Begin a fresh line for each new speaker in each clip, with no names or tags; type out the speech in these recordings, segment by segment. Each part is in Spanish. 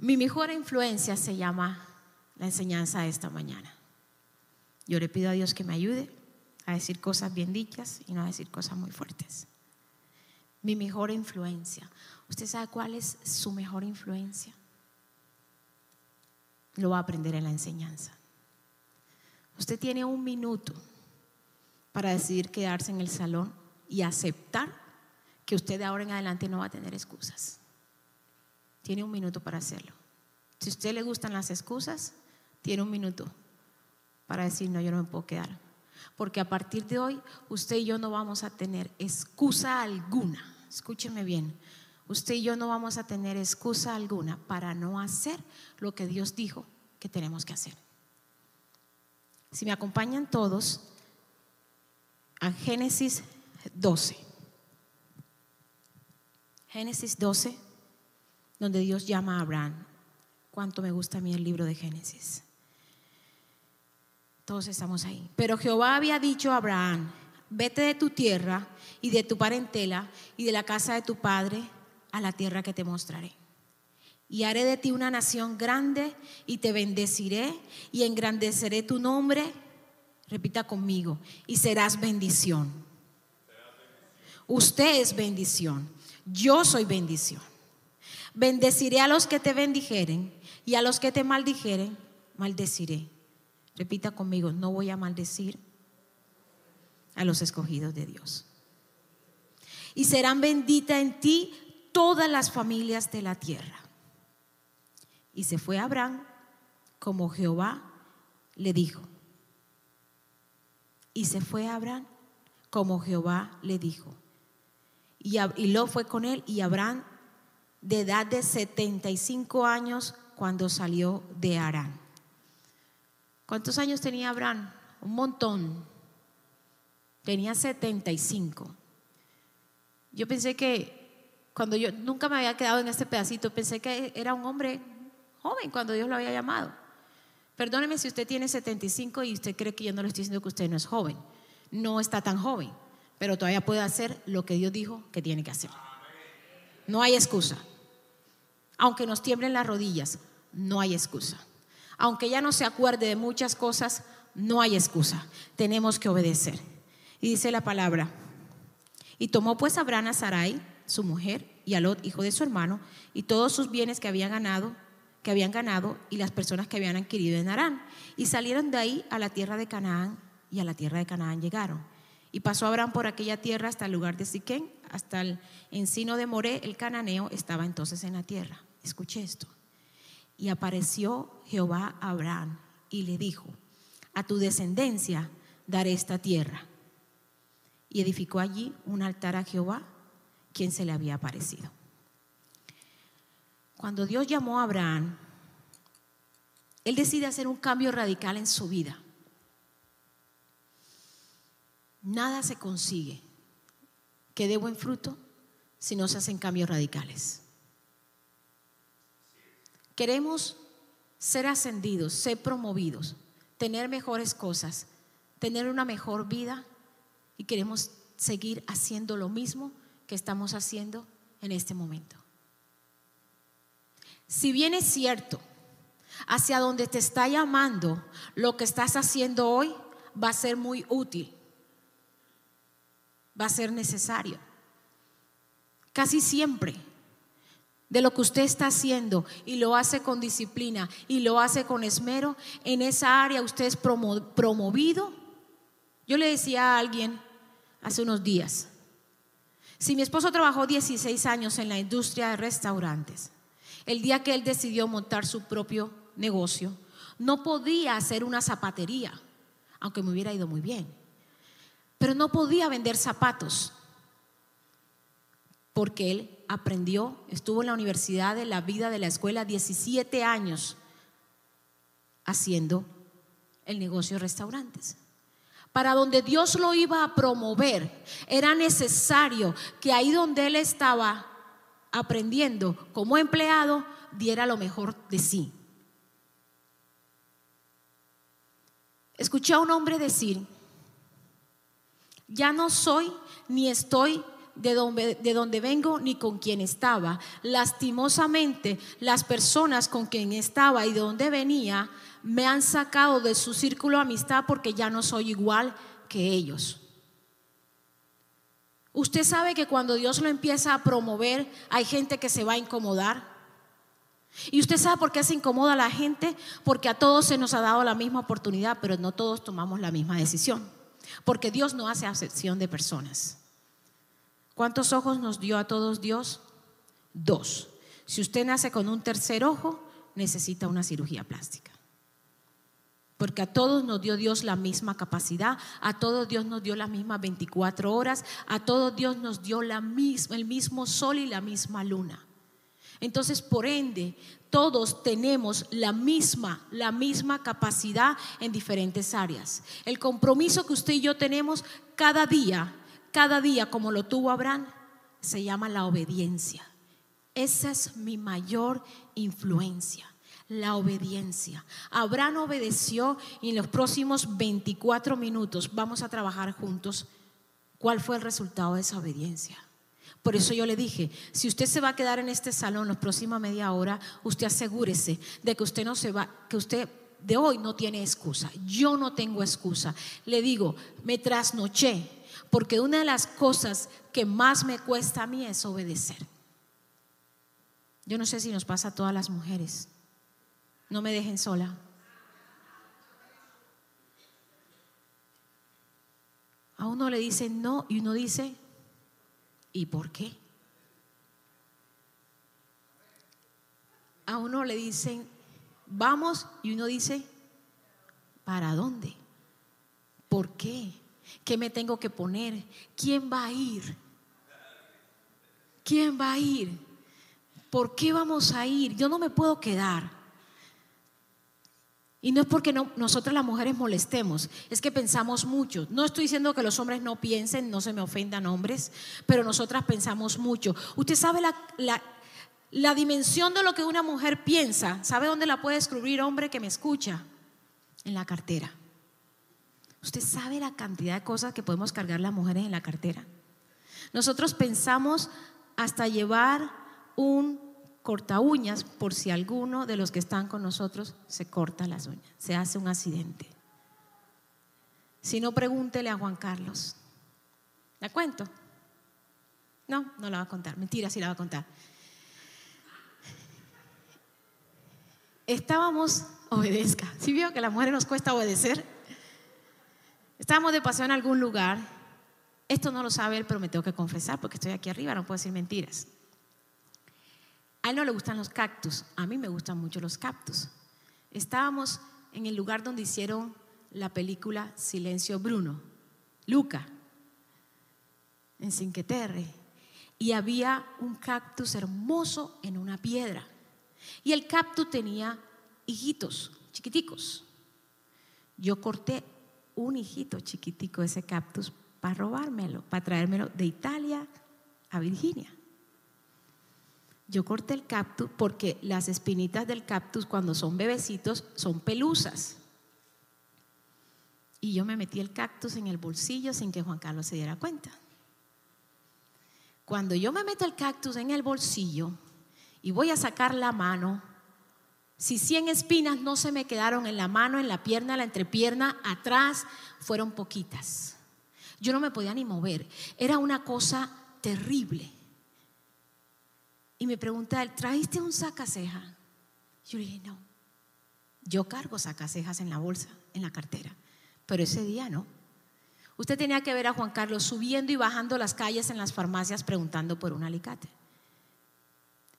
Mi mejor influencia se llama la enseñanza de esta mañana. Yo le pido a Dios que me ayude a decir cosas bien dichas y no a decir cosas muy fuertes. Mi mejor influencia. ¿Usted sabe cuál es su mejor influencia? Lo va a aprender en la enseñanza. Usted tiene un minuto para decidir quedarse en el salón y aceptar que usted de ahora en adelante no va a tener excusas. Tiene un minuto para hacerlo. Si a usted le gustan las excusas, tiene un minuto para decir, no, yo no me puedo quedar. Porque a partir de hoy, usted y yo no vamos a tener excusa alguna. Escúcheme bien. Usted y yo no vamos a tener excusa alguna para no hacer lo que Dios dijo que tenemos que hacer. Si me acompañan todos a Génesis 12. Génesis 12, donde Dios llama a Abraham. Cuánto me gusta a mí el libro de Génesis. Todos estamos ahí. Pero Jehová había dicho a Abraham, vete de tu tierra y de tu parentela y de la casa de tu padre a la tierra que te mostraré. Y haré de ti una nación grande y te bendeciré y engrandeceré tu nombre. Repita conmigo, y serás bendición. Usted es bendición. Yo soy bendición. Bendeciré a los que te bendijeren y a los que te maldijeren, maldeciré. Repita conmigo, no voy a maldecir a los escogidos de Dios. Y serán benditas en ti todas las familias de la tierra. Y se fue Abraham como Jehová le dijo. Y se fue Abraham como Jehová le dijo. Y, y lo fue con él y Abraham de edad de 75 años cuando salió de Arán. ¿Cuántos años tenía Abraham? Un montón. Tenía 75. Yo pensé que cuando yo nunca me había quedado en este pedacito, pensé que era un hombre joven cuando Dios lo había llamado. Perdóneme si usted tiene 75 y usted cree que yo no le estoy diciendo que usted no es joven. No está tan joven, pero todavía puede hacer lo que Dios dijo que tiene que hacer. No hay excusa. Aunque nos tiemblen las rodillas, no hay excusa. Aunque ya no se acuerde de muchas cosas, no hay excusa. Tenemos que obedecer. Y dice la palabra, y tomó pues Abraham a Sarai, su mujer, y a Lot, hijo de su hermano, y todos sus bienes que habían ganado, que habían ganado, y las personas que habían adquirido en Arán. Y salieron de ahí a la tierra de Canaán, y a la tierra de Canaán llegaron. Y pasó Abraham por aquella tierra hasta el lugar de Siquén, hasta el encino de Moré, el cananeo estaba entonces en la tierra. Escuche esto. Y apareció Jehová a Abraham y le dijo, a tu descendencia daré esta tierra. Y edificó allí un altar a Jehová, quien se le había aparecido. Cuando Dios llamó a Abraham, él decide hacer un cambio radical en su vida. Nada se consigue que dé buen fruto si no se hacen cambios radicales. Queremos ser ascendidos, ser promovidos, tener mejores cosas, tener una mejor vida y queremos seguir haciendo lo mismo que estamos haciendo en este momento. Si bien es cierto, hacia donde te está llamando, lo que estás haciendo hoy va a ser muy útil, va a ser necesario. Casi siempre de lo que usted está haciendo y lo hace con disciplina y lo hace con esmero, en esa área usted es promovido. Yo le decía a alguien hace unos días, si mi esposo trabajó 16 años en la industria de restaurantes, el día que él decidió montar su propio negocio, no podía hacer una zapatería, aunque me hubiera ido muy bien, pero no podía vender zapatos, porque él aprendió, estuvo en la universidad de la vida de la escuela 17 años haciendo el negocio de restaurantes. Para donde Dios lo iba a promover, era necesario que ahí donde él estaba aprendiendo como empleado, diera lo mejor de sí. Escuché a un hombre decir, ya no soy ni estoy de donde, de donde vengo ni con quien estaba. Lastimosamente, las personas con quien estaba y de donde venía me han sacado de su círculo de amistad porque ya no soy igual que ellos. Usted sabe que cuando Dios lo empieza a promover, hay gente que se va a incomodar. Y usted sabe por qué se incomoda la gente, porque a todos se nos ha dado la misma oportunidad, pero no todos tomamos la misma decisión. Porque Dios no hace acepción de personas. ¿Cuántos ojos nos dio a todos Dios? Dos. Si usted nace con un tercer ojo, necesita una cirugía plástica. Porque a todos nos dio Dios la misma capacidad, a todos Dios nos dio las mismas 24 horas, a todos Dios nos dio la misma, el mismo sol y la misma luna. Entonces, por ende, todos tenemos la misma, la misma capacidad en diferentes áreas. El compromiso que usted y yo tenemos cada día, cada día como lo tuvo Abraham, se llama la obediencia. Esa es mi mayor influencia la obediencia. Abraham obedeció y en los próximos 24 minutos vamos a trabajar juntos cuál fue el resultado de esa obediencia. Por eso yo le dije, si usted se va a quedar en este salón la próxima media hora, usted asegúrese de que usted no se va, que usted de hoy no tiene excusa. Yo no tengo excusa. Le digo, me trasnoché, porque una de las cosas que más me cuesta a mí es obedecer. Yo no sé si nos pasa a todas las mujeres. No me dejen sola. A uno le dicen no y uno dice, ¿y por qué? A uno le dicen, vamos, y uno dice, ¿para dónde? ¿Por qué? ¿Qué me tengo que poner? ¿Quién va a ir? ¿Quién va a ir? ¿Por qué vamos a ir? Yo no me puedo quedar. Y no es porque no, nosotras las mujeres molestemos, es que pensamos mucho. No estoy diciendo que los hombres no piensen, no se me ofendan hombres, pero nosotras pensamos mucho. Usted sabe la, la, la dimensión de lo que una mujer piensa. ¿Sabe dónde la puede descubrir hombre que me escucha? En la cartera. Usted sabe la cantidad de cosas que podemos cargar las mujeres en la cartera. Nosotros pensamos hasta llevar un corta uñas por si alguno de los que están con nosotros se corta las uñas, se hace un accidente. Si no, pregúntele a Juan Carlos. ¿La cuento? No, no la va a contar. Mentira, sí la va a contar. Estábamos, obedezca. ¿Sí vio que a las mujeres nos cuesta obedecer? Estábamos de paseo en algún lugar. Esto no lo sabe él, pero me tengo que confesar porque estoy aquí arriba, no puedo decir mentiras. A él no le gustan los cactus, a mí me gustan mucho los cactus. Estábamos en el lugar donde hicieron la película Silencio Bruno, Luca, en Cinque Terre, y había un cactus hermoso en una piedra. Y el cactus tenía hijitos chiquiticos. Yo corté un hijito chiquitico de ese cactus para robármelo, para traérmelo de Italia a Virginia. Yo corté el cactus porque las espinitas del cactus cuando son bebecitos son pelusas. Y yo me metí el cactus en el bolsillo sin que Juan Carlos se diera cuenta. Cuando yo me meto el cactus en el bolsillo y voy a sacar la mano, si 100 espinas no se me quedaron en la mano, en la pierna, en la entrepierna, atrás, fueron poquitas. Yo no me podía ni mover. Era una cosa terrible. Y me pregunta él, ¿trajiste un sacaceja? Yo le dije, no. Yo cargo sacacejas en la bolsa, en la cartera. Pero ese día no. Usted tenía que ver a Juan Carlos subiendo y bajando las calles en las farmacias preguntando por un alicate.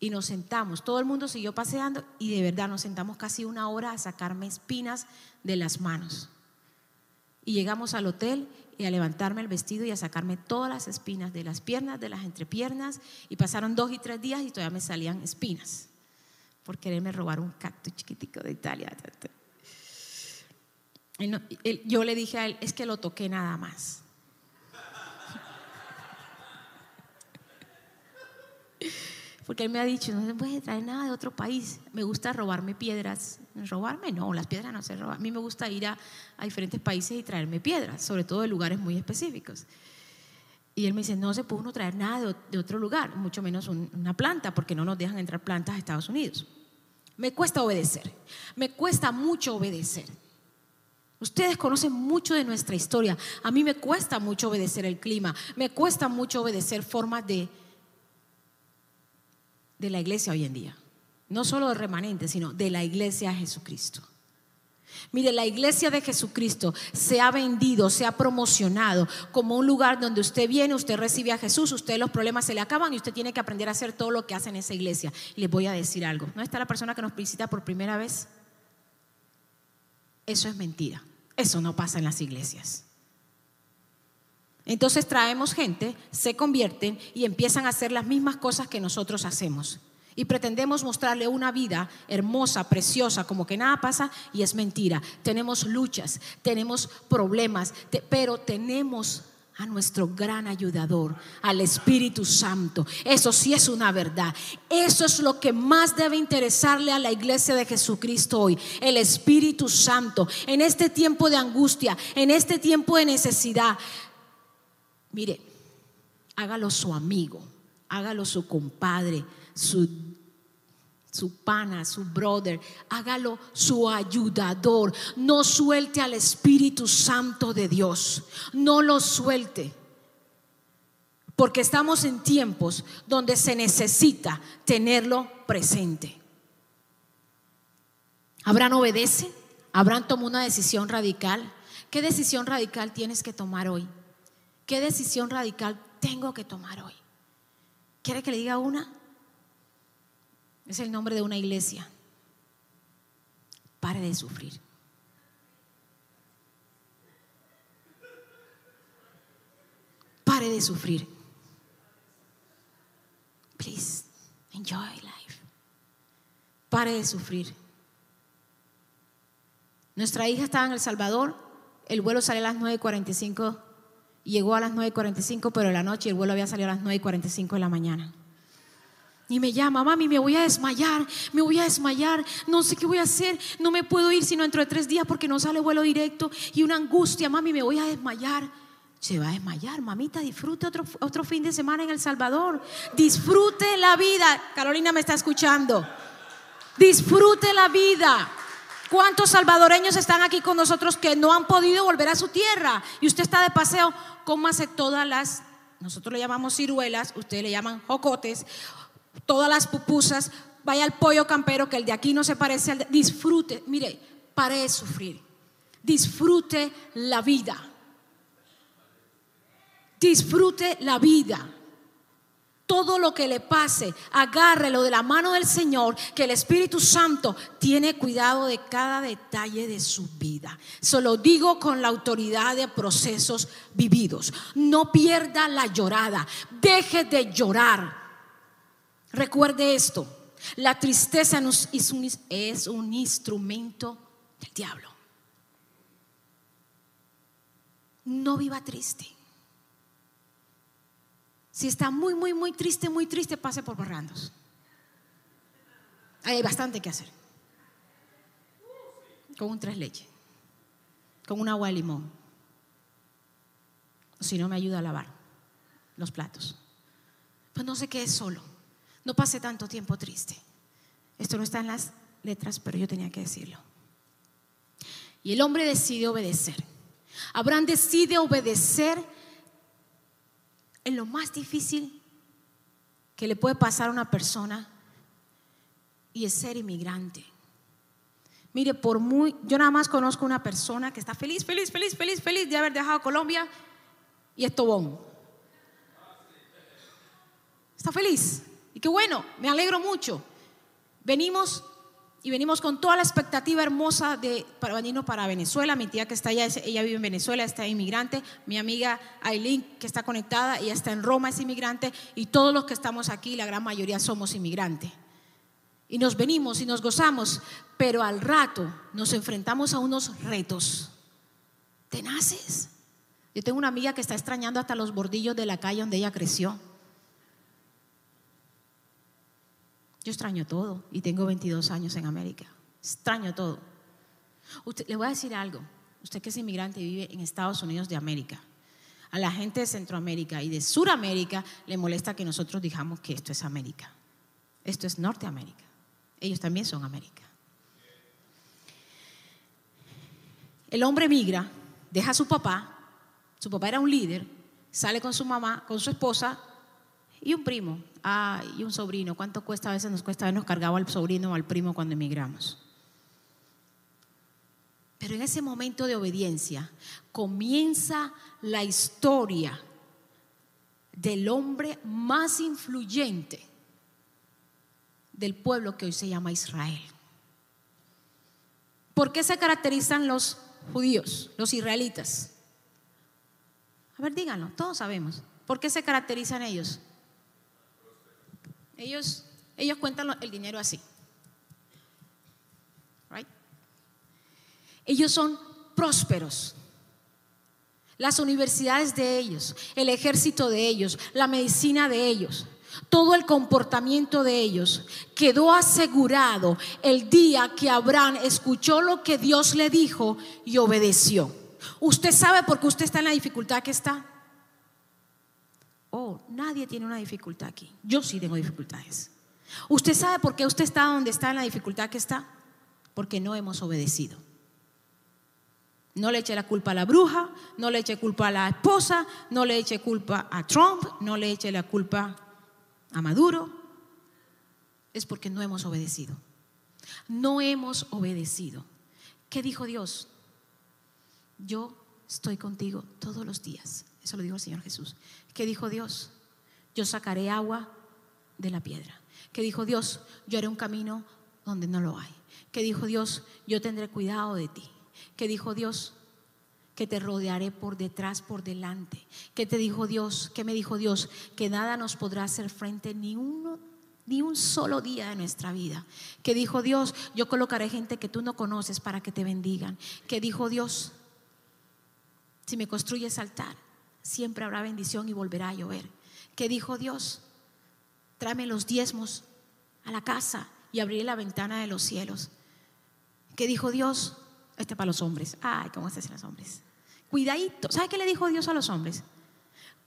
Y nos sentamos, todo el mundo siguió paseando y de verdad nos sentamos casi una hora a sacarme espinas de las manos. Y llegamos al hotel y a levantarme el vestido y a sacarme todas las espinas de las piernas, de las entrepiernas. Y pasaron dos y tres días y todavía me salían espinas por quererme robar un cactus chiquitico de Italia. yo le dije a él, es que lo toqué nada más. Porque él me ha dicho, no se puede traer nada de otro país. Me gusta robarme piedras. Robarme no, las piedras no se roban. A mí me gusta ir a, diferentes países y traerme piedras, sobre todo de lugares muy específicos. Y él me dice, no se pudo uno traer nada de, otro lugar, mucho menos una planta, porque no nos dejan entrar plantas a Estados Unidos. Me cuesta obedecer, me cuesta mucho obedecer. Ustedes conocen mucho de nuestra historia. A mí me cuesta mucho obedecer el clima, me cuesta mucho obedecer formas de, de la iglesia hoy en día. No solo de remanentes, sino de la iglesia Jesucristo. Mire, la iglesia de Jesucristo se ha vendido, se ha promocionado como un lugar donde usted viene, usted recibe a Jesús, usted los problemas se le acaban y usted tiene que aprender a hacer todo lo que hace en esa iglesia. Les voy a decir algo. ¿No está la persona que nos visita por primera vez? Eso es mentira. Eso no pasa en las iglesias. Entonces traemos gente, se convierten y empiezan a hacer las mismas cosas que nosotros hacemos y pretendemos mostrarle una vida hermosa, preciosa, como que nada pasa y es mentira. Tenemos luchas, tenemos problemas, pero tenemos a nuestro gran ayudador, al Espíritu Santo. Eso sí es una verdad. Eso es lo que más debe interesarle a la iglesia de Jesucristo hoy, el Espíritu Santo. En este tiempo de angustia, en este tiempo de necesidad, mire, hágalo su amigo, hágalo su compadre, su, su pana, su brother, hágalo su ayudador. No suelte al Espíritu Santo de Dios, no lo suelte. Porque estamos en tiempos donde se necesita tenerlo presente. Abraham obedece, Abraham tomó una decisión radical. ¿Qué decisión radical tienes que tomar hoy? ¿Qué decisión radical tengo que tomar hoy? ¿Quiere que le diga una? Es el nombre de una iglesia. Pare de sufrir. Pare de sufrir. Please, enjoy life. Pare de sufrir. Nuestra hija estaba en El Salvador. El vuelo salió a las 9.45. Llegó a las 9.45, pero en la noche el vuelo había salido a las 9.45 de la mañana. Y me llama, mami, me voy a desmayar, me voy a desmayar, no sé qué voy a hacer, no me puedo ir sino dentro de tres días porque no sale vuelo directo y una angustia, mami, me voy a desmayar. Se va a desmayar, mamita, disfrute otro, otro fin de semana en El Salvador. Disfrute la vida. Carolina me está escuchando. Disfrute la vida. ¿Cuántos salvadoreños están aquí con nosotros que no han podido volver a su tierra? Y usted está de paseo, cómase todas las, nosotros le llamamos ciruelas, ustedes le llaman jocotes todas las pupusas, vaya al pollo campero que el de aquí no se parece al de... Disfrute, mire, pare de sufrir. Disfrute la vida. Disfrute la vida. Todo lo que le pase, agárrelo de la mano del Señor, que el Espíritu Santo tiene cuidado de cada detalle de su vida. Se lo digo con la autoridad de procesos vividos. No pierda la llorada. Deje de llorar Recuerde esto, la tristeza es un, instrumento del diablo. No viva triste. Si está muy, muy, muy triste, muy triste, pase por Barrandos. hay bastante que hacer. Con un tres leches. Con un agua de limón. Si no, me ayuda a lavar los platos. Pues no qué es solo. No pasé tanto tiempo triste. Esto no está en las letras, pero yo tenía que decirlo. Y el hombre decide obedecer. Abraham decide obedecer en lo más difícil que le puede pasar a una persona y es ser inmigrante. Mire, por muy, yo nada más conozco una persona que está feliz, feliz, feliz, feliz, feliz de haber dejado Colombia y es Tobón. Está feliz. Y qué bueno, me alegro mucho. Venimos y venimos con toda la expectativa hermosa de para venirnos para Venezuela. Mi tía que está allá, ella vive en Venezuela, está inmigrante. Mi amiga Aileen que está conectada, ella está en Roma, es inmigrante. Y todos los que estamos aquí, la gran mayoría somos inmigrantes. Y nos venimos y nos gozamos, pero al rato nos enfrentamos a unos retos tenaces. Yo tengo una amiga que está extrañando hasta los bordillos de la calle donde ella creció. Yo extraño todo y tengo 22 años en América. Extraño todo. Usted, le voy a decir algo. Usted que es inmigrante y vive en Estados Unidos de América. A la gente de Centroamérica y de Suramérica le molesta que nosotros digamos que esto es América. Esto es Norteamérica. Ellos también son América. El hombre migra, deja a su papá, su papá era un líder, sale con su mamá, con su esposa y un primo, ah, y un sobrino. ¿Cuánto cuesta? A veces nos cuesta habernos cargado al sobrino o al primo cuando emigramos. Pero en ese momento de obediencia comienza la historia del hombre más influyente del pueblo que hoy se llama Israel. ¿Por qué se caracterizan los judíos, los israelitas? A ver, díganlo, todos sabemos. ¿Por qué se caracterizan ellos? Ellos, ellos cuentan el dinero así. Ellos son prósperos. Las universidades de ellos, el ejército de ellos, la medicina de ellos, todo el comportamiento de ellos quedó asegurado el día que Abraham escuchó lo que Dios le dijo y obedeció. ¿Usted sabe por qué usted está en la dificultad que está? Oh, nadie tiene una dificultad aquí. Yo sí tengo dificultades. ¿Usted sabe por qué usted está donde está en la dificultad que está? Porque no hemos obedecido. No le eche la culpa a la bruja, no le eche culpa a la esposa, no le eche culpa a Trump, no le eche la culpa a Maduro. Es porque no hemos obedecido. No hemos obedecido. ¿Qué dijo Dios? Yo estoy contigo todos los días. Eso lo dijo el Señor Jesús. ¿Qué dijo Dios? Yo sacaré agua de la piedra. ¿Qué dijo Dios? Yo haré un camino donde no lo hay. ¿Qué dijo Dios? Yo tendré cuidado de ti. ¿Qué dijo Dios? Que te rodearé por detrás, por delante. ¿Qué te dijo Dios? ¿Qué me dijo Dios? Que nada nos podrá hacer frente ni uno ni un solo día de nuestra vida. Que dijo Dios, yo colocaré gente que tú no conoces para que te bendigan. Que dijo Dios, si me construyes altar, siempre habrá bendición y volverá a llover. Que dijo Dios, tráeme los diezmos a la casa y abriré la ventana de los cielos. Que dijo Dios, este para los hombres. Ay, ¿cómo se hacen los hombres? Cuidadito. ¿Sabe qué le dijo Dios a los hombres?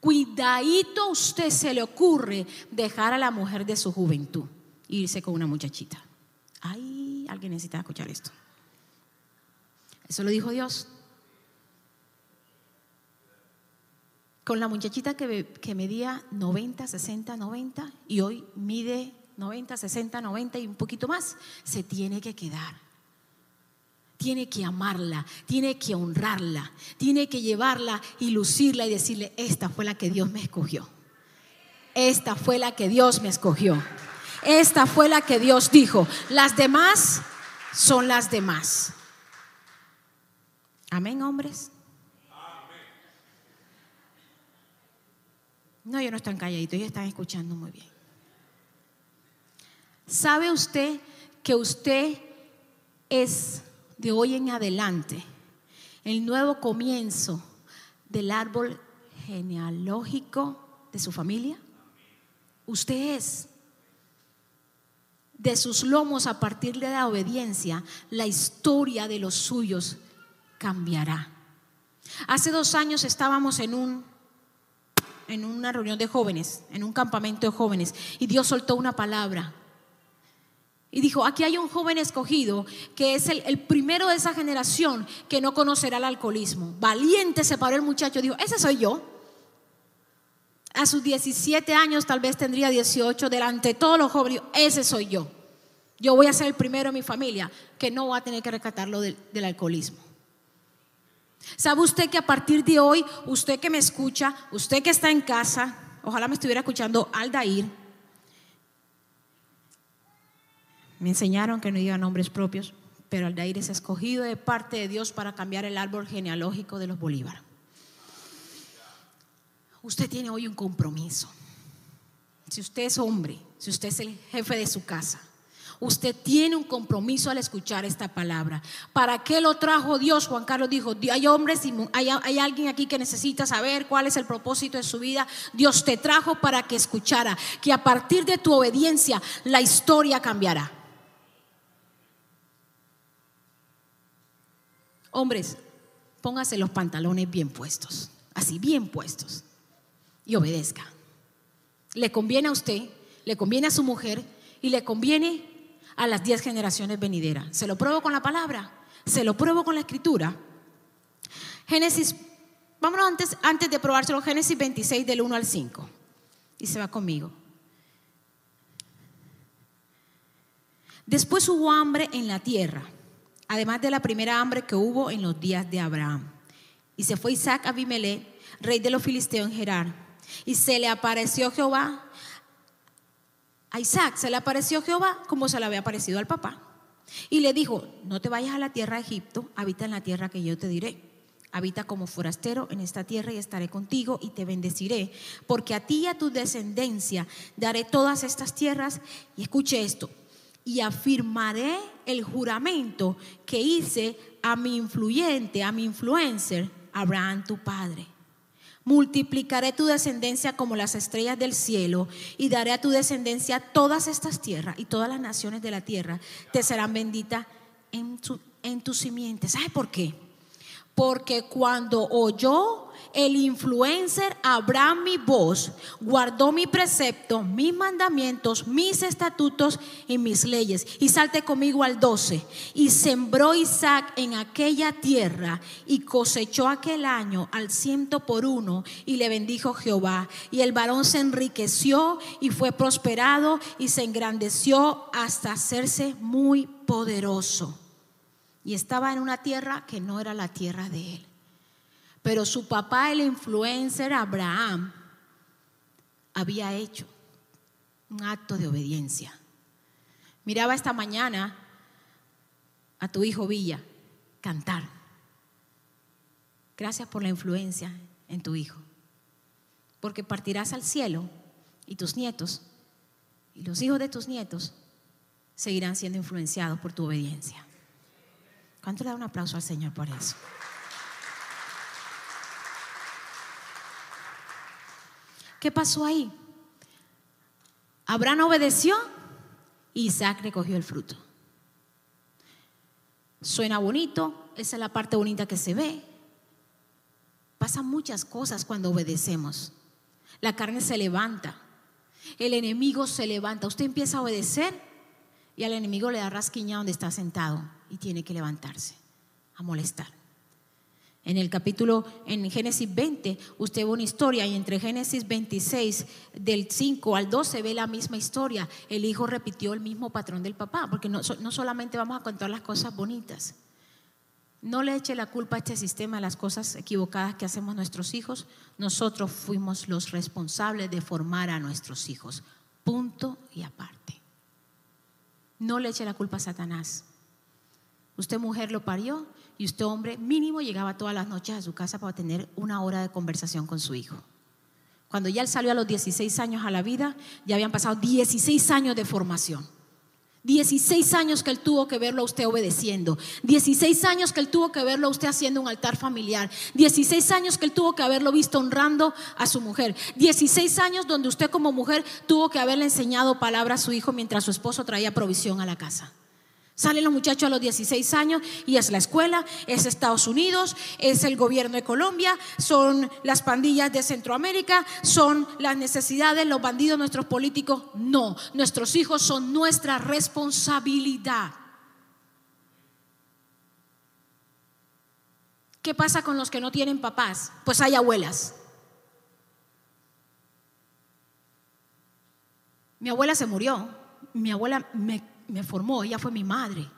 Cuidadito usted se le ocurre dejar a la mujer de su juventud e irse con una muchachita. Ay, alguien necesita escuchar esto. Eso lo dijo Dios. Con la muchachita que, que medía 90, 60, 90 y hoy mide 90, 60, 90 y un poquito más, se tiene que quedar tiene que amarla, tiene que honrarla, tiene que llevarla y lucirla y decirle, esta fue la que Dios me escogió. Esta fue la que Dios me escogió. Esta fue la que Dios dijo. Las demás son las demás. Amén, hombres. No, ellos no están calladitos, ellos están escuchando muy bien. ¿Sabe usted que usted es de hoy en adelante, el nuevo comienzo del árbol genealógico de su familia? Usted es. De sus lomos a partir de la obediencia, la historia de los suyos cambiará. Hace dos años estábamos en un en una reunión de jóvenes, en un campamento de jóvenes, y Dios soltó una palabra y dijo, aquí hay un joven escogido que es el, primero de esa generación que no conocerá el alcoholismo. Valiente se paró el muchacho, dijo, ese soy yo. A sus 17 años, tal vez tendría 18, delante de todos los jóvenes, ese soy yo. Yo voy a ser el primero en mi familia que no va a tener que rescatarlo del, del alcoholismo. ¿Sabe usted que a partir de hoy, usted que me escucha, usted que está en casa, ojalá me estuviera escuchando Aldair, Me enseñaron que no diga nombres propios, pero Aldair es escogido de parte de Dios para cambiar el árbol genealógico de los Bolívar. Usted tiene hoy un compromiso. Si usted es hombre, si usted es el jefe de su casa, usted tiene un compromiso al escuchar esta palabra. ¿Para qué lo trajo Dios? Juan Carlos dijo, hay hombres y hay, hay, alguien aquí que necesita saber cuál es el propósito de su vida. Dios te trajo para que escuchara que a partir de tu obediencia la historia cambiará. Hombres, póngase los pantalones bien puestos. así bien puestos, y obedezca. Le conviene a usted, le conviene a su mujer y le conviene a las diez generaciones venideras. Se lo pruebo con la palabra, se lo pruebo con la escritura. Génesis, vámonos antes, antes de probárselo, Génesis 26 del 1 al 5. Y se va conmigo. Después hubo hambre en la tierra, además de la primera hambre que hubo en los días de Abraham. Y se fue Isaac a Abimelech, rey de los filisteos en Gerar. Y se le apareció Jehová a Isaac, se le apareció Jehová como se le había aparecido al papá. Y le dijo, no te vayas a la tierra de Egipto, habita en la tierra que yo te diré. Habita como forastero en esta tierra y estaré contigo y te bendeciré, porque a ti y a tu descendencia daré todas estas tierras. Y escuche esto, y afirmaré el juramento que hice a mi influyente, a mi influencer, Abraham tu padre. Multiplicaré tu descendencia como las estrellas del cielo y daré a tu descendencia todas estas tierras y todas las naciones de la tierra te serán benditas en tu, en tu simiente. ¿Sabes por qué? Porque cuando oyó el influencer Abraham mi voz, guardó mi precepto, mis mandamientos, mis estatutos y mis leyes. Y salte conmigo al 12. Y sembró Isaac en aquella tierra y cosechó aquel año al ciento por uno y le bendijo Jehová. Y el varón se enriqueció y fue prosperado y se engrandeció hasta hacerse muy poderoso y estaba en una tierra que no era la tierra de él. Pero su papá, el influencer Abraham, había hecho un acto de obediencia. Miraba esta mañana a tu hijo Villa cantar. Gracias por la influencia en tu hijo. Porque partirás al cielo y tus nietos y los hijos de tus nietos seguirán siendo influenciados por tu obediencia. ¿Cuánto le da un aplauso al Señor por eso? ¿Qué pasó ahí? Abraham obedeció y Isaac recogió el fruto. Suena bonito, esa es la parte bonita que se ve. Pasan muchas cosas cuando obedecemos. La carne se levanta, el enemigo se levanta. Usted empieza a obedecer y al enemigo le da rasquiña donde está sentado y tiene que levantarse a molestar. En el capítulo, en Génesis 20, usted ve una historia y entre Génesis 26, del 5 al 12, ve la misma historia. El hijo repitió el mismo patrón del papá, porque no, no solamente vamos a contar las cosas bonitas. No le eche la culpa a este sistema de las cosas equivocadas que hacemos nuestros hijos. Nosotros fuimos los responsables de formar a nuestros hijos. Punto y aparte. No le eche la culpa a Satanás. Usted mujer lo parió y usted hombre mínimo llegaba todas las noches a su casa para tener una hora de conversación con su hijo. Cuando ya él salió a los 16 años a la vida, ya habían pasado 16 años de formación. 16 años que él tuvo que verlo a usted obedeciendo. 16 años que él tuvo que verlo a usted haciendo un altar familiar. 16 años que él tuvo que haberlo visto honrando a su mujer. 16 años donde usted como mujer tuvo que haberle enseñado palabra a su hijo mientras su esposo traía provisión a la casa. Salen los muchachos a los 16 años y es la escuela, es Estados Unidos, es el gobierno de Colombia, son las pandillas de Centroamérica, son las necesidades, los bandidos, nuestros políticos. No, nuestros hijos son nuestra responsabilidad. ¿Qué pasa con los que no tienen papás? Pues hay abuelas. Mi abuela se murió, mi abuela me me formó, ella fue mi madre.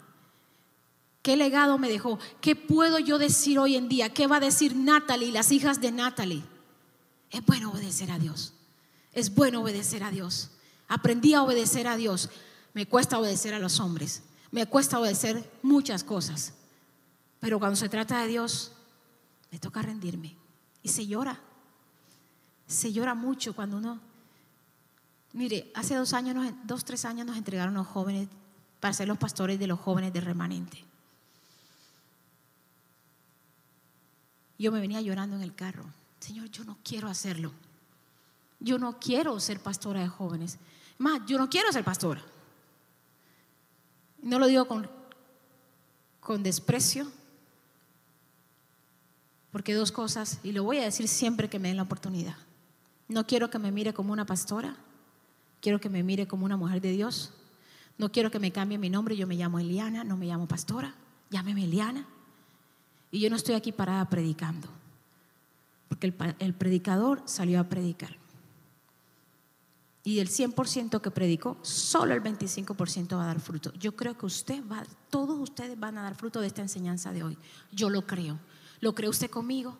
¿Qué legado me dejó? ¿Qué puedo yo decir hoy en día? ¿Qué va a decir Natalie y las hijas de Natalie? Es bueno obedecer a Dios. Es bueno obedecer a Dios. Aprendí a obedecer a Dios. Me cuesta obedecer a los hombres. Me cuesta obedecer muchas cosas. Pero cuando se trata de Dios, me toca rendirme. Y se llora. Se llora mucho cuando uno Mire, hace dos años, dos, tres años nos entregaron los jóvenes para ser los pastores de los jóvenes de remanente. Yo me venía llorando en el carro. Señor, yo no quiero hacerlo. Yo no quiero ser pastora de jóvenes. Más, yo no quiero ser pastora. No lo digo con, con desprecio, Porque dos cosas, y lo voy a decir siempre que me den la oportunidad. No quiero que me mire como una pastora, quiero que me mire como una mujer de Dios. No quiero que me cambie mi nombre, yo me llamo Eliana, no me llamo pastora, llámeme Eliana. Y yo no estoy aquí parada predicando, porque el, el predicador salió a predicar. Y del 100% que predicó, solo el 25% va a dar fruto. Yo creo que usted va, todos ustedes van a dar fruto de esta enseñanza de hoy. Yo lo creo. ¿Lo cree usted conmigo?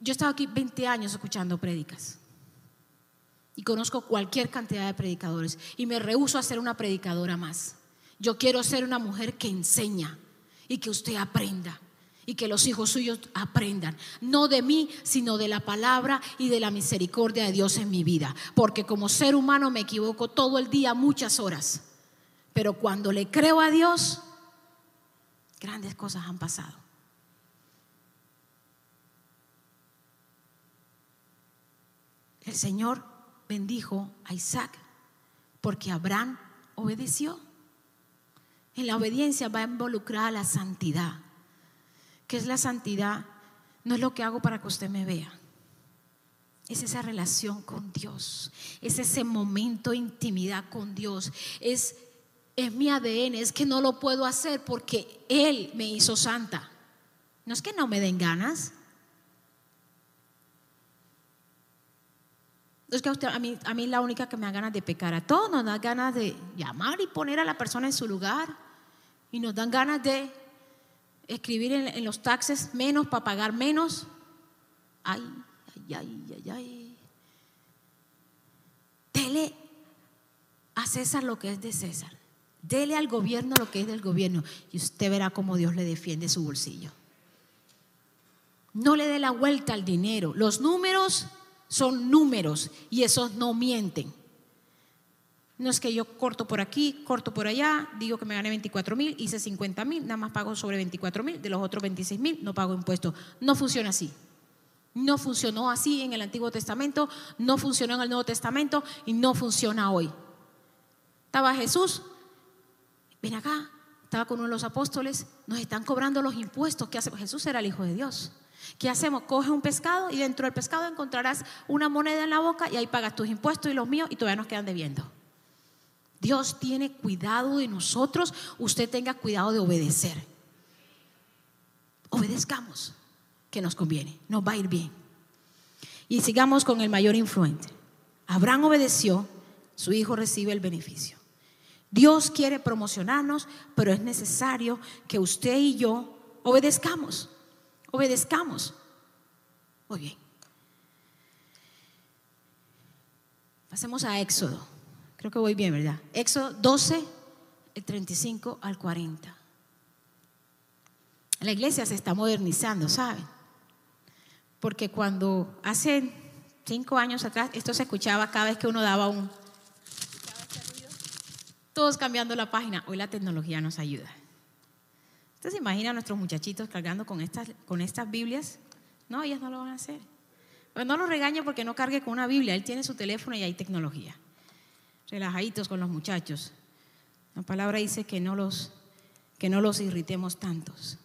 Yo he estado aquí 20 años escuchando prédicas y conozco cualquier cantidad de predicadores y me rehuso a ser una predicadora más. Yo quiero ser una mujer que enseña y que usted aprenda y que los hijos suyos aprendan, no de mí, sino de la palabra y de la misericordia de Dios en mi vida, porque como ser humano me equivoco todo el día, muchas horas, pero cuando le creo a Dios, grandes cosas han pasado. El Señor bendijo a Isaac porque Abraham obedeció. En la obediencia va a involucrar a la santidad. ¿Qué es la santidad? No es lo que hago para que usted me vea. Es esa relación con Dios. Es ese momento de intimidad con Dios. Es, es mi ADN. Es que no lo puedo hacer porque Él me hizo santa. No es que no me den ganas. Es que a, mí, a mí la única que me da ganas de pecar. A todos nos da ganas de llamar y poner a la persona en su lugar. Y nos dan ganas de escribir en, los taxes menos para pagar menos. Ay, ay, ay, ay, ay. Dele a César lo que es de César. Dele al gobierno lo que es del gobierno. Y usted verá cómo Dios le defiende su bolsillo. No le dé la vuelta al dinero. Los números son números y esos no mienten. No es que yo corto por aquí, corto por allá, digo que me gané 24 mil, hice 50 mil, nada más pago sobre 24 mil, de los otros 26 mil no pago impuestos. No funciona así. No funcionó así en el Antiguo Testamento, no funcionó en el Nuevo Testamento y no funciona hoy. Estaba Jesús, ven acá, estaba con uno de los apóstoles, nos están cobrando los impuestos. ¿Qué hace? Jesús era el Hijo de Dios. ¿Qué hacemos? Coge un pescado y dentro del pescado encontrarás una moneda en la boca y ahí pagas tus impuestos y los míos y todavía nos quedan debiendo. Dios tiene cuidado de nosotros, usted tenga cuidado de obedecer. Obedezcamos, que nos conviene, nos va a ir bien. Y sigamos con el mayor influente. Abraham obedeció, su hijo recibe el beneficio. Dios quiere promocionarnos, pero es necesario que usted y yo obedezcamos. Obedezcamos. Muy bien. Pasemos a Éxodo. Creo que voy bien, ¿verdad? Éxodo 12, el 35 al 40. La iglesia se está modernizando, ¿saben? Porque cuando hace cinco años atrás, esto se escuchaba cada vez que uno daba un... Todos cambiando la página. Hoy la tecnología nos ayuda. ¿Usted se imagina a nuestros muchachitos cargando con estas, con estas Biblias? No, ellas no lo van a hacer. Pero no lo regañe porque no cargue con una Biblia. Él tiene su teléfono y hay tecnología relajaditos con los muchachos. La palabra dice que no los, que no los irritemos tantos.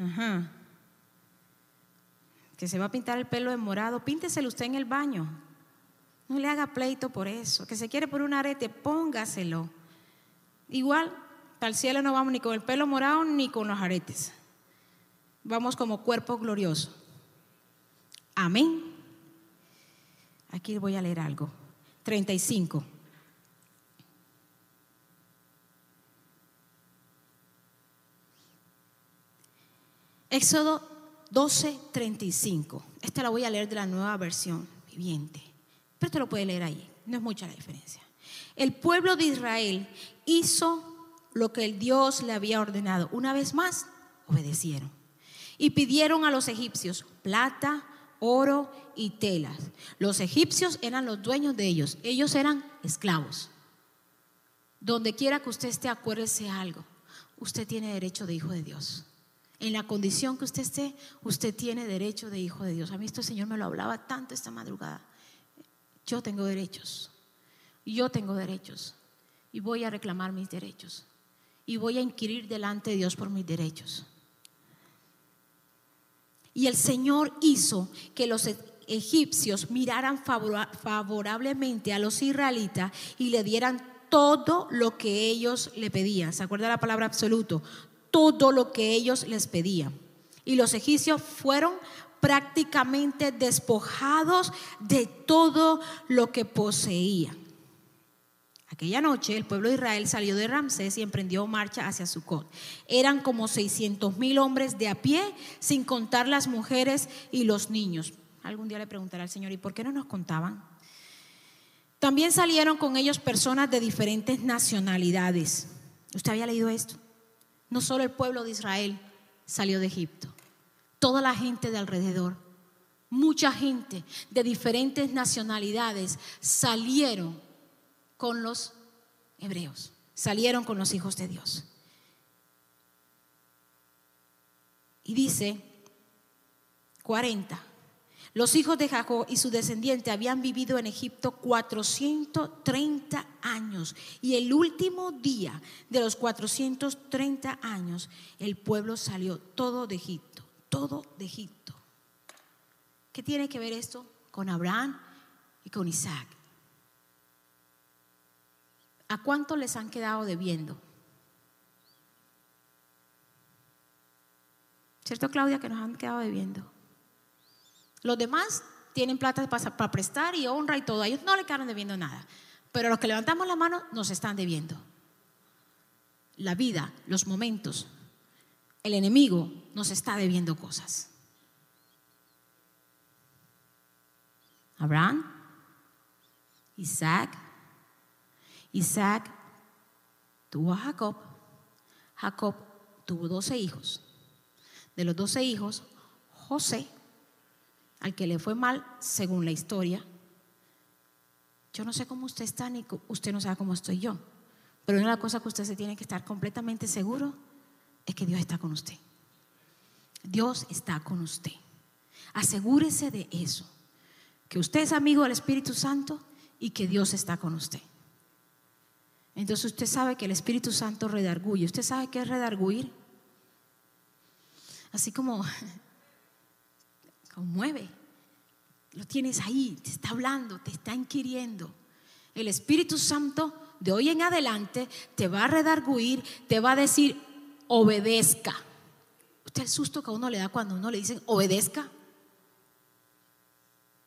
Ajá. Que se va a pintar el pelo de morado, pínteselo usted en el baño. No le haga pleito por eso. Que se quiere por un arete, póngaselo. Igual, para el cielo no vamos ni con el pelo morado ni con los aretes. Vamos como cuerpo glorioso. Amén. Aquí voy a leer algo. 35. Éxodo 12, 35. Esta la voy a leer de la nueva versión viviente, pero te lo puede leer ahí, no es mucha la diferencia. El pueblo de Israel hizo lo que el Dios le había ordenado. Una vez más, obedecieron. Y pidieron a los egipcios plata, oro y telas. Los egipcios eran los dueños de ellos, ellos eran esclavos. Donde quiera que usted esté, acuérdese algo, usted tiene derecho de hijo de Dios. En la condición que usted esté, usted tiene derecho de hijo de Dios. A mí este Señor me lo hablaba tanto esta madrugada. Yo tengo derechos, yo tengo derechos y voy a reclamar mis derechos y voy a inquirir delante de Dios por mis derechos. Y el Señor hizo que los egipcios miraran favorablemente a los israelitas y le dieran todo lo que ellos le pedían. ¿Se acuerda la palabra absoluto? Todo lo que ellos les pedían. Y los egipcios fueron prácticamente despojados de todo lo que poseían. Aquella noche el pueblo de Israel salió de Ramsés y emprendió marcha hacia Sucot. Eran como 600 mil hombres de a pie, sin contar las mujeres y los niños. Algún día le preguntaré al Señor, ¿y por qué no nos contaban? También salieron con ellos personas de diferentes nacionalidades. ¿Usted había leído esto? No solo el pueblo de Israel salió de Egipto, toda la gente de alrededor, mucha gente de diferentes nacionalidades salieron con los hebreos, salieron con los hijos de Dios. Y dice 40. Los hijos de Jacob y su descendiente habían vivido en Egipto 430 años y el último día de los 430 años el pueblo salió todo de Egipto, todo de Egipto. ¿Qué tiene que ver esto con Abraham y con Isaac? ¿A cuánto les han quedado debiendo? ¿Cierto, Claudia, que nos han quedado debiendo? Los demás tienen plata para prestar y honra y todo. A ellos no le quedaron debiendo nada. Pero los que levantamos la mano nos están debiendo. La vida, los momentos, el enemigo nos está debiendo cosas. Abraham, Isaac, Isaac tuvo a Jacob, Jacob tuvo doce hijos. De los doce hijos, José al que le fue mal según la historia. Yo no sé cómo usted está, ni usted no sabe cómo estoy yo. Pero una de las cosas que usted se tiene que estar completamente seguro es que Dios está con usted. Dios está con usted. Asegúrese de eso. Que usted es amigo del Espíritu Santo y que Dios está con usted. Entonces usted sabe que el Espíritu Santo redarguye. ¿Usted sabe qué es redarguir? Así como conmueve. Lo tienes ahí, te está hablando, te está inquiriendo. El Espíritu Santo de hoy en adelante te va a redarguir, te va a decir, obedezca. ¿Usted el susto que a uno le da cuando uno le dicen, obedezca?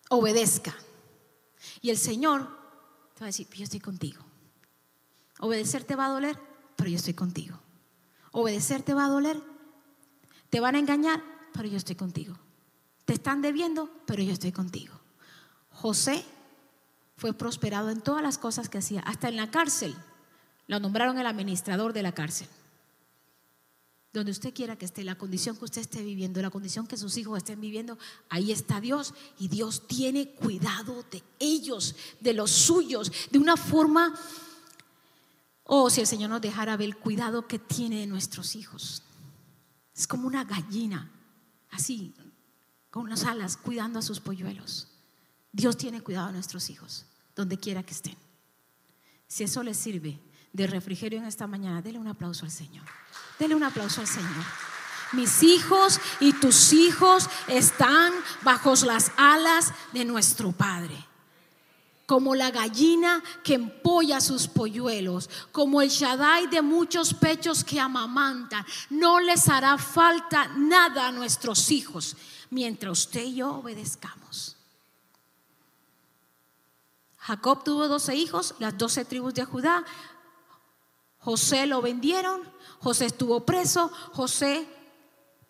Obedezca. Y el Señor te va a decir, yo estoy contigo. Obedecer te va a doler, pero yo estoy contigo. Obedecer te va a doler, te van a engañar, pero yo estoy contigo. Te están debiendo, pero yo estoy contigo. José fue prosperado en todas las cosas que hacía, hasta en la cárcel. Lo nombraron el administrador de la cárcel. Donde usted quiera que esté, la condición que usted esté viviendo, la condición que sus hijos estén viviendo, ahí está Dios. Y Dios tiene cuidado de ellos, de los suyos, de una forma, oh, si el Señor nos dejara ver el cuidado que tiene de nuestros hijos. Es como una gallina, así, con las alas cuidando a sus polluelos. Dios tiene cuidado a nuestros hijos, donde quiera que estén. Si eso les sirve de refrigerio en esta mañana, dele un aplauso al Señor. Dele un aplauso al Señor. Mis hijos y tus hijos están bajo las alas de nuestro Padre como la gallina que empolla sus polluelos, como el Shaddai de muchos pechos que amamantan. No les hará falta nada a nuestros hijos mientras usted y yo obedezcamos. Jacob tuvo doce hijos, las doce tribus de Judá. José lo vendieron, José estuvo preso, José,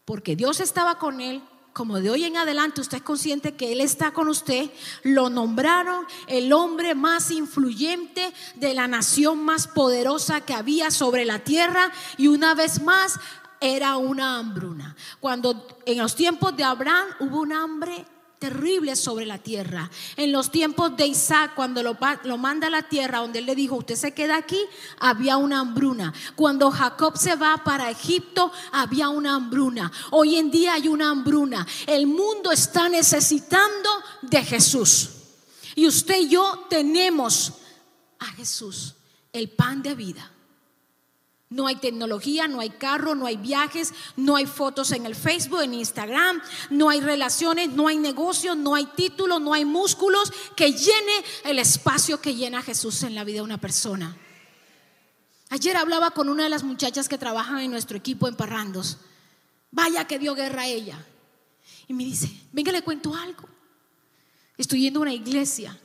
porque Dios estaba con él, como de hoy en adelante usted es consciente que Él está con usted, lo nombraron el hombre más influyente de la nación más poderosa que había sobre la tierra y una vez más era una hambruna. Cuando en los tiempos de Abraham hubo un hambre terrible sobre la tierra. En los tiempos de Isaac, cuando lo, lo, manda a la tierra, donde él le dijo, usted se queda aquí, había una hambruna. Cuando Jacob se va para Egipto, había una hambruna. Hoy en día hay una hambruna. El mundo está necesitando de Jesús. Y usted y yo tenemos a Jesús, el pan de vida. No hay tecnología, no hay carro, no hay viajes, no hay fotos en el Facebook, en Instagram, no hay relaciones, no hay negocios, no hay títulos, no hay músculos que llene el espacio que llena Jesús en la vida de una persona. Ayer hablaba con una de las muchachas que trabajan en nuestro equipo en Parrandos. Vaya que dio guerra a ella. Y me dice, venga, le cuento algo. Estoy yendo a una iglesia.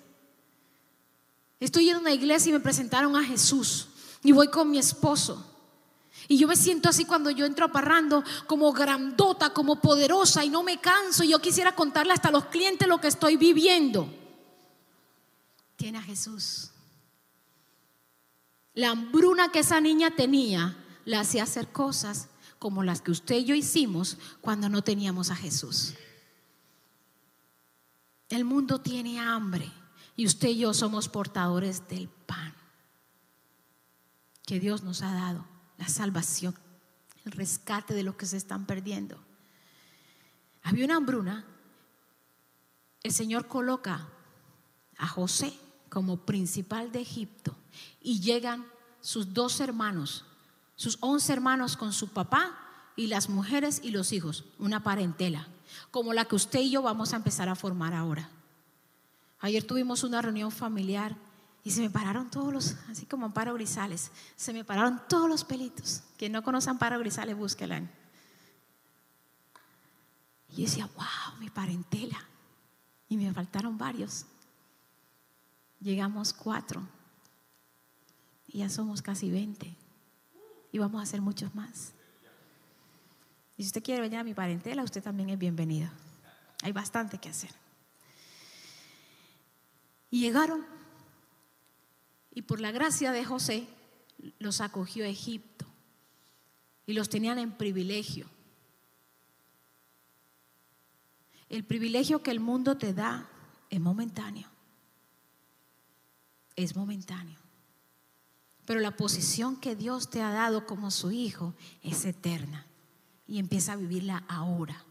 Estoy yendo a una iglesia y me presentaron a Jesús. Y voy con mi esposo. Y yo me siento así cuando yo entro a Parrando, como grandota, como poderosa y no me canso. Y yo quisiera contarle hasta a los clientes lo que estoy viviendo. Tiene a Jesús. La hambruna que esa niña tenía la hacía hacer cosas como las que usted y yo hicimos cuando no teníamos a Jesús. El mundo tiene hambre y usted y yo somos portadores del pan que Dios nos ha dado, la salvación, el rescate de lo que se están perdiendo. Había una hambruna, el Señor coloca a José como principal de Egipto y llegan sus dos hermanos, sus once hermanos con su papá y las mujeres y los hijos, una parentela, como la que usted y yo vamos a empezar a formar ahora. Ayer tuvimos una reunión familiar y se me pararon todos los, así como Amparo Grisales, se me pararon todos los pelitos. Quien no conoce Amparo Grisales, búsquela. Y yo decía, wow, mi parentela. Y me faltaron varios. Llegamos cuatro. Y ya somos casi 20. Y vamos a hacer muchos más. Y si usted quiere venir a mi parentela, usted también es bienvenido. Hay bastante que hacer. Y llegaron. Y por la gracia de José, los acogió a Egipto. Y los tenían en privilegio. El privilegio que el mundo te da es momentáneo. Es momentáneo. Pero la posición que Dios te ha dado como su hijo es eterna y empieza a vivirla ahora.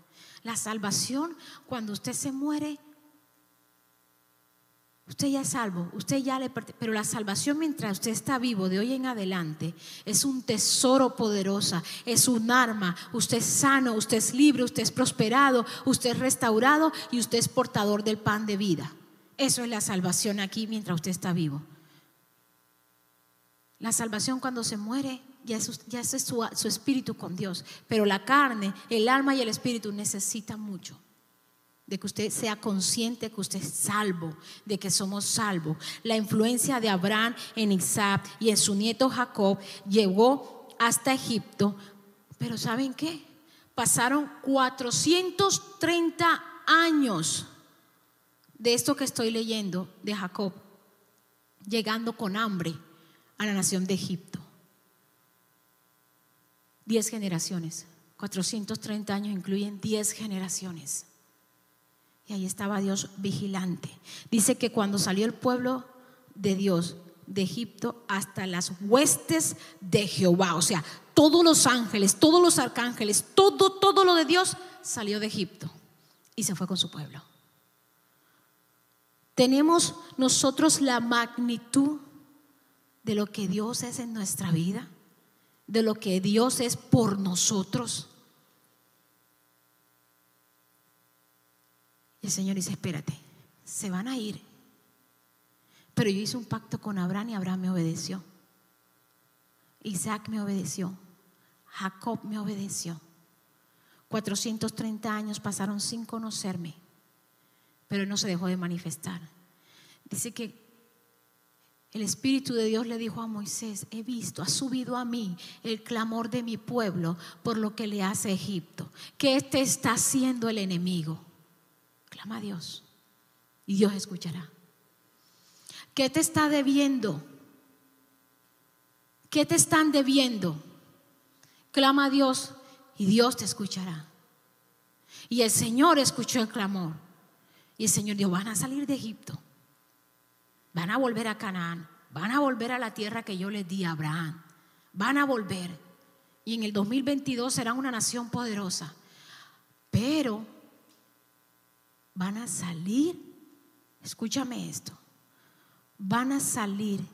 La salvación, cuando usted se muere, usted ya es salvo, usted ya le pero la salvación mientras usted está vivo de hoy en adelante es un tesoro poderosa, es un arma. Usted es sano, usted es libre, usted es prosperado, usted es restaurado y usted es portador del pan de vida. Eso es la salvación aquí mientras usted está vivo. La salvación cuando se muere ya es, su, su, espíritu con Dios. Pero la carne, el alma y el espíritu necesitan mucho. De que usted sea consciente que usted es salvo, de que somos salvos. La influencia de Abraham en Isaac y en su nieto Jacob llegó hasta Egipto. Pero ¿saben qué? Pasaron 430 años de esto que estoy leyendo de Jacob, llegando con hambre a la nación de Egipto. Diez generaciones, 430 años incluyen diez generaciones. Y ahí estaba Dios vigilante. Dice que cuando salió el pueblo de Dios de Egipto hasta las huestes de Jehová, o sea, todos los ángeles, todos los arcángeles, todo, todo lo de Dios salió de Egipto y se fue con su pueblo. Tenemos nosotros la magnitud de lo que Dios es en nuestra vida, de lo que Dios es por nosotros. Y el Señor dice, espérate, se van a ir. Pero yo hice un pacto con Abraham y Abraham me obedeció. Isaac me obedeció. Jacob me obedeció. 430 años pasaron sin conocerme, pero no se dejó de manifestar. Dice que el Espíritu de Dios le dijo a Moisés, he visto, ha subido a mí el clamor de mi pueblo por lo que le hace Egipto. ¿Qué te está haciendo el enemigo? Clama a Dios y Dios escuchará. ¿Qué te está debiendo? ¿Qué te están debiendo? Clama a Dios y Dios te escuchará. Y el Señor escuchó el clamor. Y el Señor dijo, van a salir de Egipto Van a volver a Canaán, van a volver a la tierra que yo les di a Abraham. Van a volver. Y en el 2022 serán una nación poderosa. Pero van a salir, escúchame esto, van a salir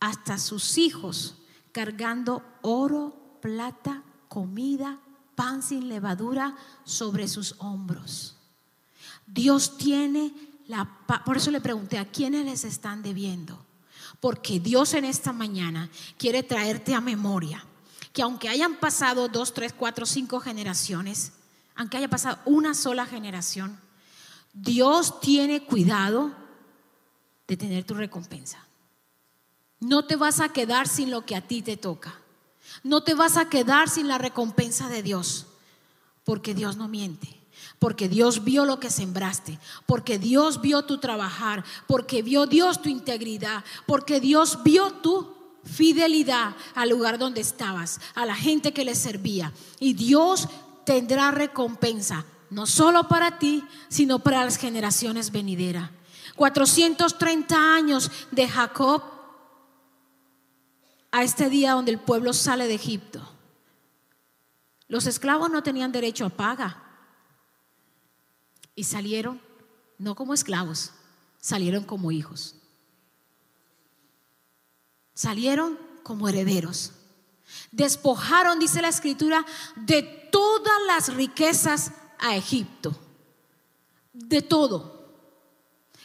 hasta sus hijos cargando oro, plata, comida, pan sin levadura sobre sus hombros. Dios tiene la. Por eso le pregunté, ¿a quiénes les están debiendo? Porque Dios en esta mañana quiere traerte a memoria que aunque hayan pasado dos, tres, cuatro, cinco generaciones, aunque haya pasado una sola generación, Dios tiene cuidado de tener tu recompensa. No te vas a quedar sin lo que a ti te toca. No te vas a quedar sin la recompensa de Dios, porque Dios no miente. Porque Dios vio lo que sembraste, porque Dios vio tu trabajar, porque vio Dios tu integridad, porque Dios vio tu fidelidad al lugar donde estabas, a la gente que le servía. Y Dios tendrá recompensa, no solo para ti, sino para las generaciones venideras. 430 años de Jacob a este día donde el pueblo sale de Egipto. Los esclavos no tenían derecho a paga y salieron no como esclavos, salieron como hijos. Salieron como herederos. Despojaron, dice la escritura, de todas las riquezas a Egipto. De todo.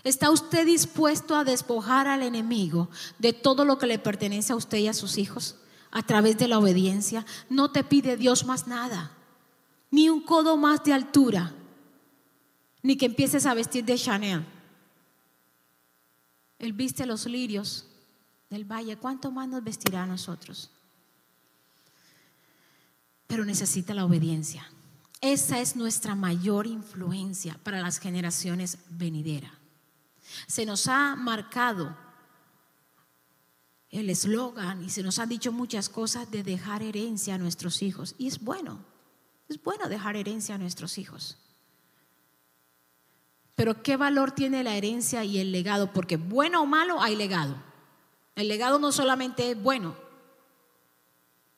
¿Está usted dispuesto a despojar al enemigo de todo lo que le pertenece a usted y a sus hijos a través de la obediencia? No te pide Dios más nada, ni un codo más de altura, ni que empieces a vestir de Chanel. Él viste los lirios del valle, ¿cuánto más nos vestirá a nosotros? Pero necesita la obediencia. Esa es nuestra mayor influencia para las generaciones venideras. Se nos ha marcado el eslogan y se nos han dicho muchas cosas de dejar herencia a nuestros hijos. Y es bueno, es bueno dejar herencia a nuestros hijos. Pero ¿qué valor tiene la herencia y el legado? Porque bueno o malo hay legado. El legado no solamente es bueno.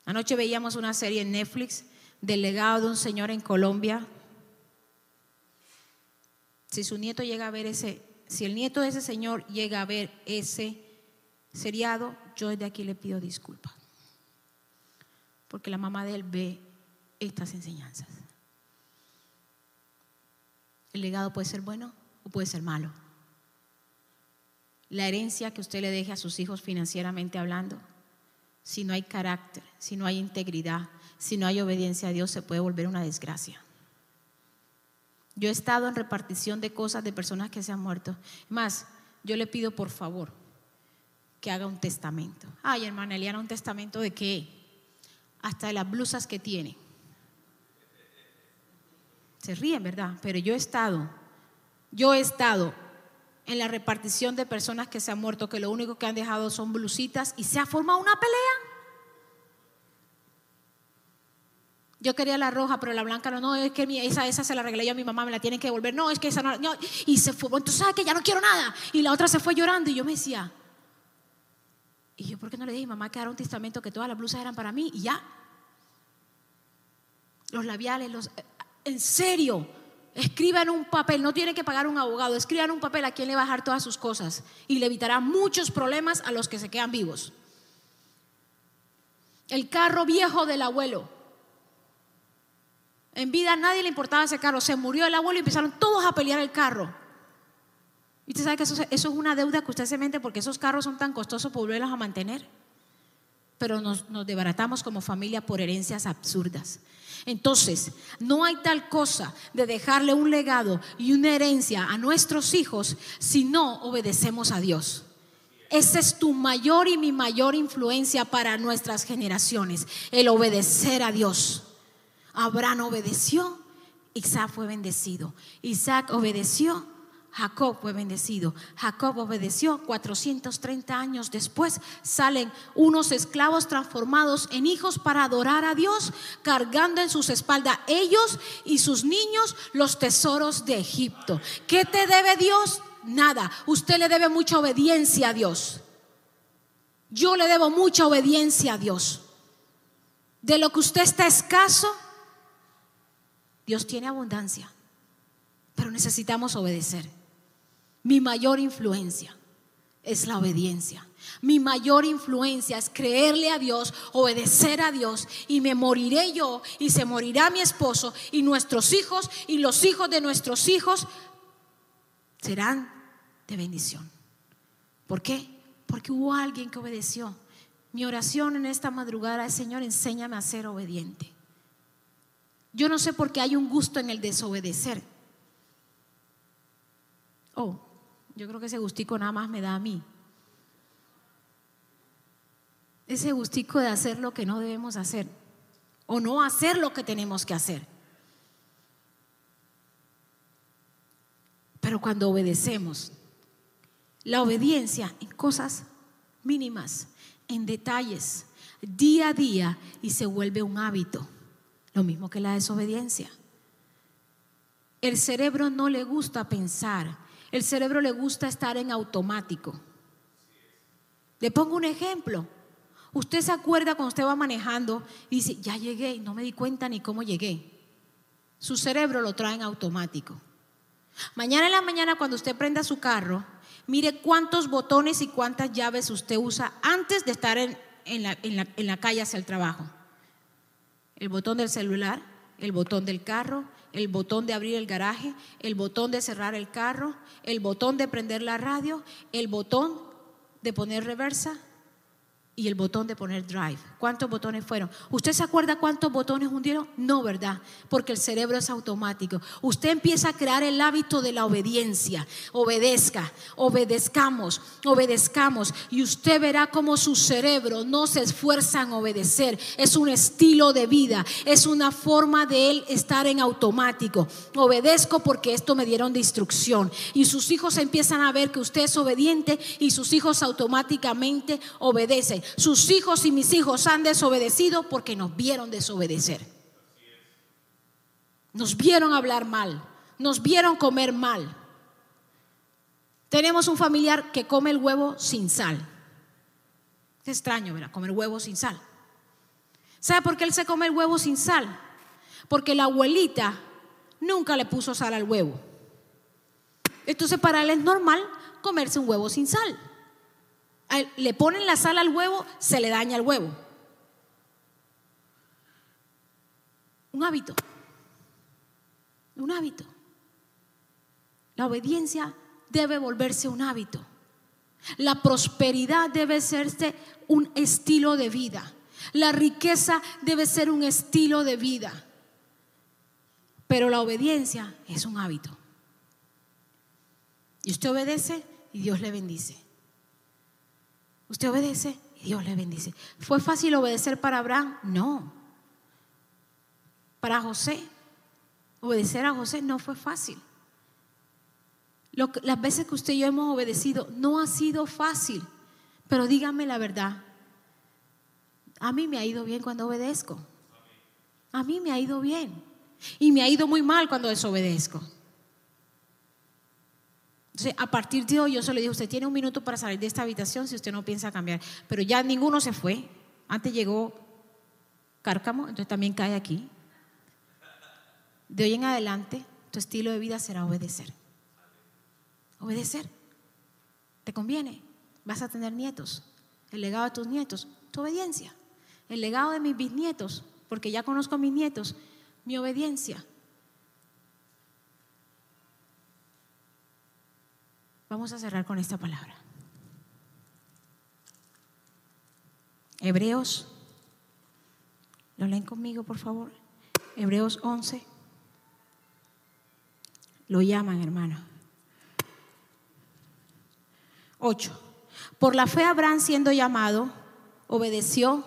Anoche veíamos una serie en Netflix del legado de un señor en Colombia. Si su nieto llega a ver ese, si el nieto de ese señor llega a ver ese seriado, yo desde aquí le pido disculpas. Porque la mamá de él ve estas enseñanzas. El legado puede ser bueno o puede ser malo la herencia que usted le deje a sus hijos financieramente hablando, si no hay carácter, si no hay integridad, si no hay obediencia a Dios, se puede volver una desgracia. Yo he estado en repartición de cosas de personas que se han muerto. Más, yo le pido por favor que haga un testamento. Ay, hermana Eliana, ¿un testamento de qué? Hasta de las blusas que tiene. Se ríen, ¿verdad? Pero yo he estado, yo he estado en la repartición de personas que se han muerto, que lo único que han dejado son blusitas y se ha formado una pelea. Yo quería la roja, pero la blanca no, no, es que esa, esa se la regalé yo a mi mamá, me la tienen que devolver. No, es que esa no, y se fue, entonces sabes que ya no quiero nada. Y la otra se fue llorando y yo me decía, y yo, ¿por qué no le dije a mi mamá que era un testamento que todas las blusas eran para mí? Y ya. Los labiales, los... En serio, Escriban un papel, no tiene que pagar un abogado, escriban un papel a quien le va a dejar todas sus cosas y le evitará muchos problemas a los que se quedan vivos. El carro viejo del abuelo. En vida a nadie le importaba ese carro, se murió el abuelo y empezaron todos a pelear el carro. Y usted sabe que eso, es una deuda que usted se mente porque esos carros son tan costosos volverlos a mantener. Pero nos, nos desbaratamos como familia por herencias absurdas. Entonces, no hay tal cosa de dejarle un legado y una herencia a nuestros hijos si no obedecemos a Dios. Esa es tu mayor y mi mayor influencia para nuestras generaciones, el obedecer a Dios. Abraham obedeció, Isaac fue bendecido. Isaac obedeció, Jacob fue bendecido. Jacob obedeció. 430 años después salen unos esclavos transformados en hijos para adorar a Dios, cargando en sus espaldas ellos y sus niños los tesoros de Egipto. ¿Qué te debe Dios? Nada. Usted le debe mucha obediencia a Dios. Yo le debo mucha obediencia a Dios. De lo que usted está escaso, Dios tiene abundancia, pero necesitamos obedecer. Mi mayor influencia es la obediencia. Mi mayor influencia es creerle a Dios, obedecer a Dios y me moriré yo y se morirá mi esposo y nuestros hijos y los hijos de nuestros hijos serán de bendición. ¿Por qué? Porque hubo alguien que obedeció. Mi oración en esta madrugada es, Señor, enséñame a ser obediente. Yo no sé por qué hay un gusto en el desobedecer. Oh, yo creo que ese gustico nada más me da a mí. Ese gustico de hacer lo que no debemos hacer o no hacer lo que tenemos que hacer. Pero cuando obedecemos, la obediencia en cosas mínimas, en detalles, día a día, y se vuelve un hábito, lo mismo que la desobediencia. El cerebro no le gusta pensar, el cerebro le gusta estar en automático. Le pongo un ejemplo. Usted se acuerda cuando usted va manejando y dice, ya llegué y no me di cuenta ni cómo llegué. Su cerebro lo trae en automático. Mañana en la mañana cuando usted prenda su carro, mire cuántos botones y cuántas llaves usted usa antes de estar en, la, en la calle hacia el trabajo. El botón del celular, el botón del carro, el botón de abrir el garaje, el botón de cerrar el carro, el botón de prender la radio, el botón de poner reversa, y el botón de poner drive. ¿Cuántos botones fueron? ¿Usted se acuerda cuántos botones hundieron? No, ¿verdad? Porque el cerebro es automático. Usted empieza a crear el hábito de la obediencia. Obedezca, obedezcamos, obedezcamos. Y usted verá cómo su cerebro no se esfuerza en obedecer. Es un estilo de vida, es una forma de él estar en automático. Obedezco porque esto me dieron de instrucción. Y sus hijos empiezan a ver que usted es obediente y sus hijos automáticamente obedecen. Sus hijos y mis hijos han desobedecido porque nos vieron desobedecer. Nos vieron hablar mal, nos vieron comer mal. Tenemos un familiar que come el huevo sin sal. Es extraño, ¿verdad? Comer huevo sin sal. ¿Sabe por qué él se come el huevo sin sal? Porque la abuelita nunca le puso sal al huevo. Entonces para él es normal comerse un huevo sin sal le ponen la sal al huevo, se le daña el huevo. Un hábito. Un hábito. La obediencia debe volverse un hábito. La prosperidad debe serse un estilo de vida. La riqueza debe ser un estilo de vida. Pero la obediencia es un hábito. Y usted obedece y Dios le bendice. Usted obedece y Dios le bendice. ¿Fue fácil obedecer para Abraham? No. Para José, obedecer a José no fue fácil. las veces que usted y yo hemos obedecido no ha sido fácil, pero dígame la verdad. A mí me ha ido bien cuando obedezco. A mí me ha ido bien. Y me ha ido muy mal cuando desobedezco. Entonces, a partir de hoy, yo se le dije, usted tiene un minuto para salir de esta habitación si usted no piensa cambiar. Pero ya ninguno se fue. Antes llegó Cárcamo, entonces también cae aquí. De hoy en adelante, tu estilo de vida será obedecer. Obedecer. ¿Te conviene? Vas a tener nietos. El legado de tus nietos, tu obediencia. El legado de mis bisnietos, porque ya conozco a mis nietos, mi obediencia. Vamos a cerrar con esta palabra. Hebreos, ¿lo leen conmigo, por favor? Hebreos 11. Lo llaman, hermano. 8. Por la fe Abraham siendo llamado, obedeció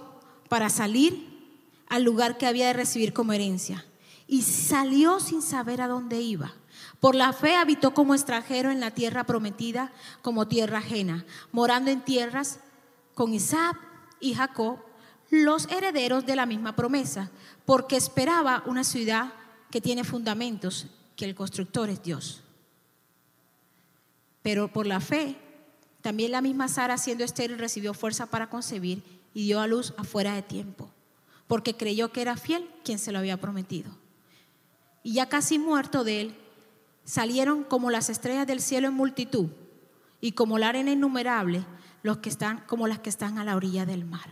para salir al lugar que había de recibir como herencia. Y salió sin saber a dónde iba. Por la fe habitó como extranjero en la tierra prometida, como tierra ajena, morando en tierras con Isaac y Jacob, los herederos de la misma promesa, porque esperaba una ciudad que tiene fundamentos, que el constructor es Dios. Pero por la fe, también la misma Sara, siendo estéril, recibió fuerza para concebir y dio a luz afuera de tiempo, porque creyó que era fiel quien se lo había prometido. Y ya casi muerto de él, salieron como las estrellas del cielo en multitud y como la arena innumerable, los que están como las que están a la orilla del mar.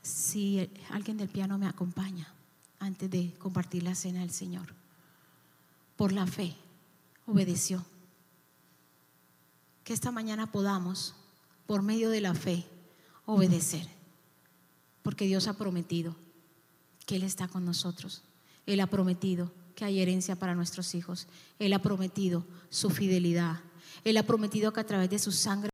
Si alguien del piano me acompaña antes de compartir la cena del Señor, por la fe, obedeció. Que esta mañana podamos, por medio de la fe, obedecer. Porque Dios ha prometido que Él está con nosotros. Él ha prometido que hay herencia para nuestros hijos. Él ha prometido su fidelidad. Él ha prometido que a través de su sangre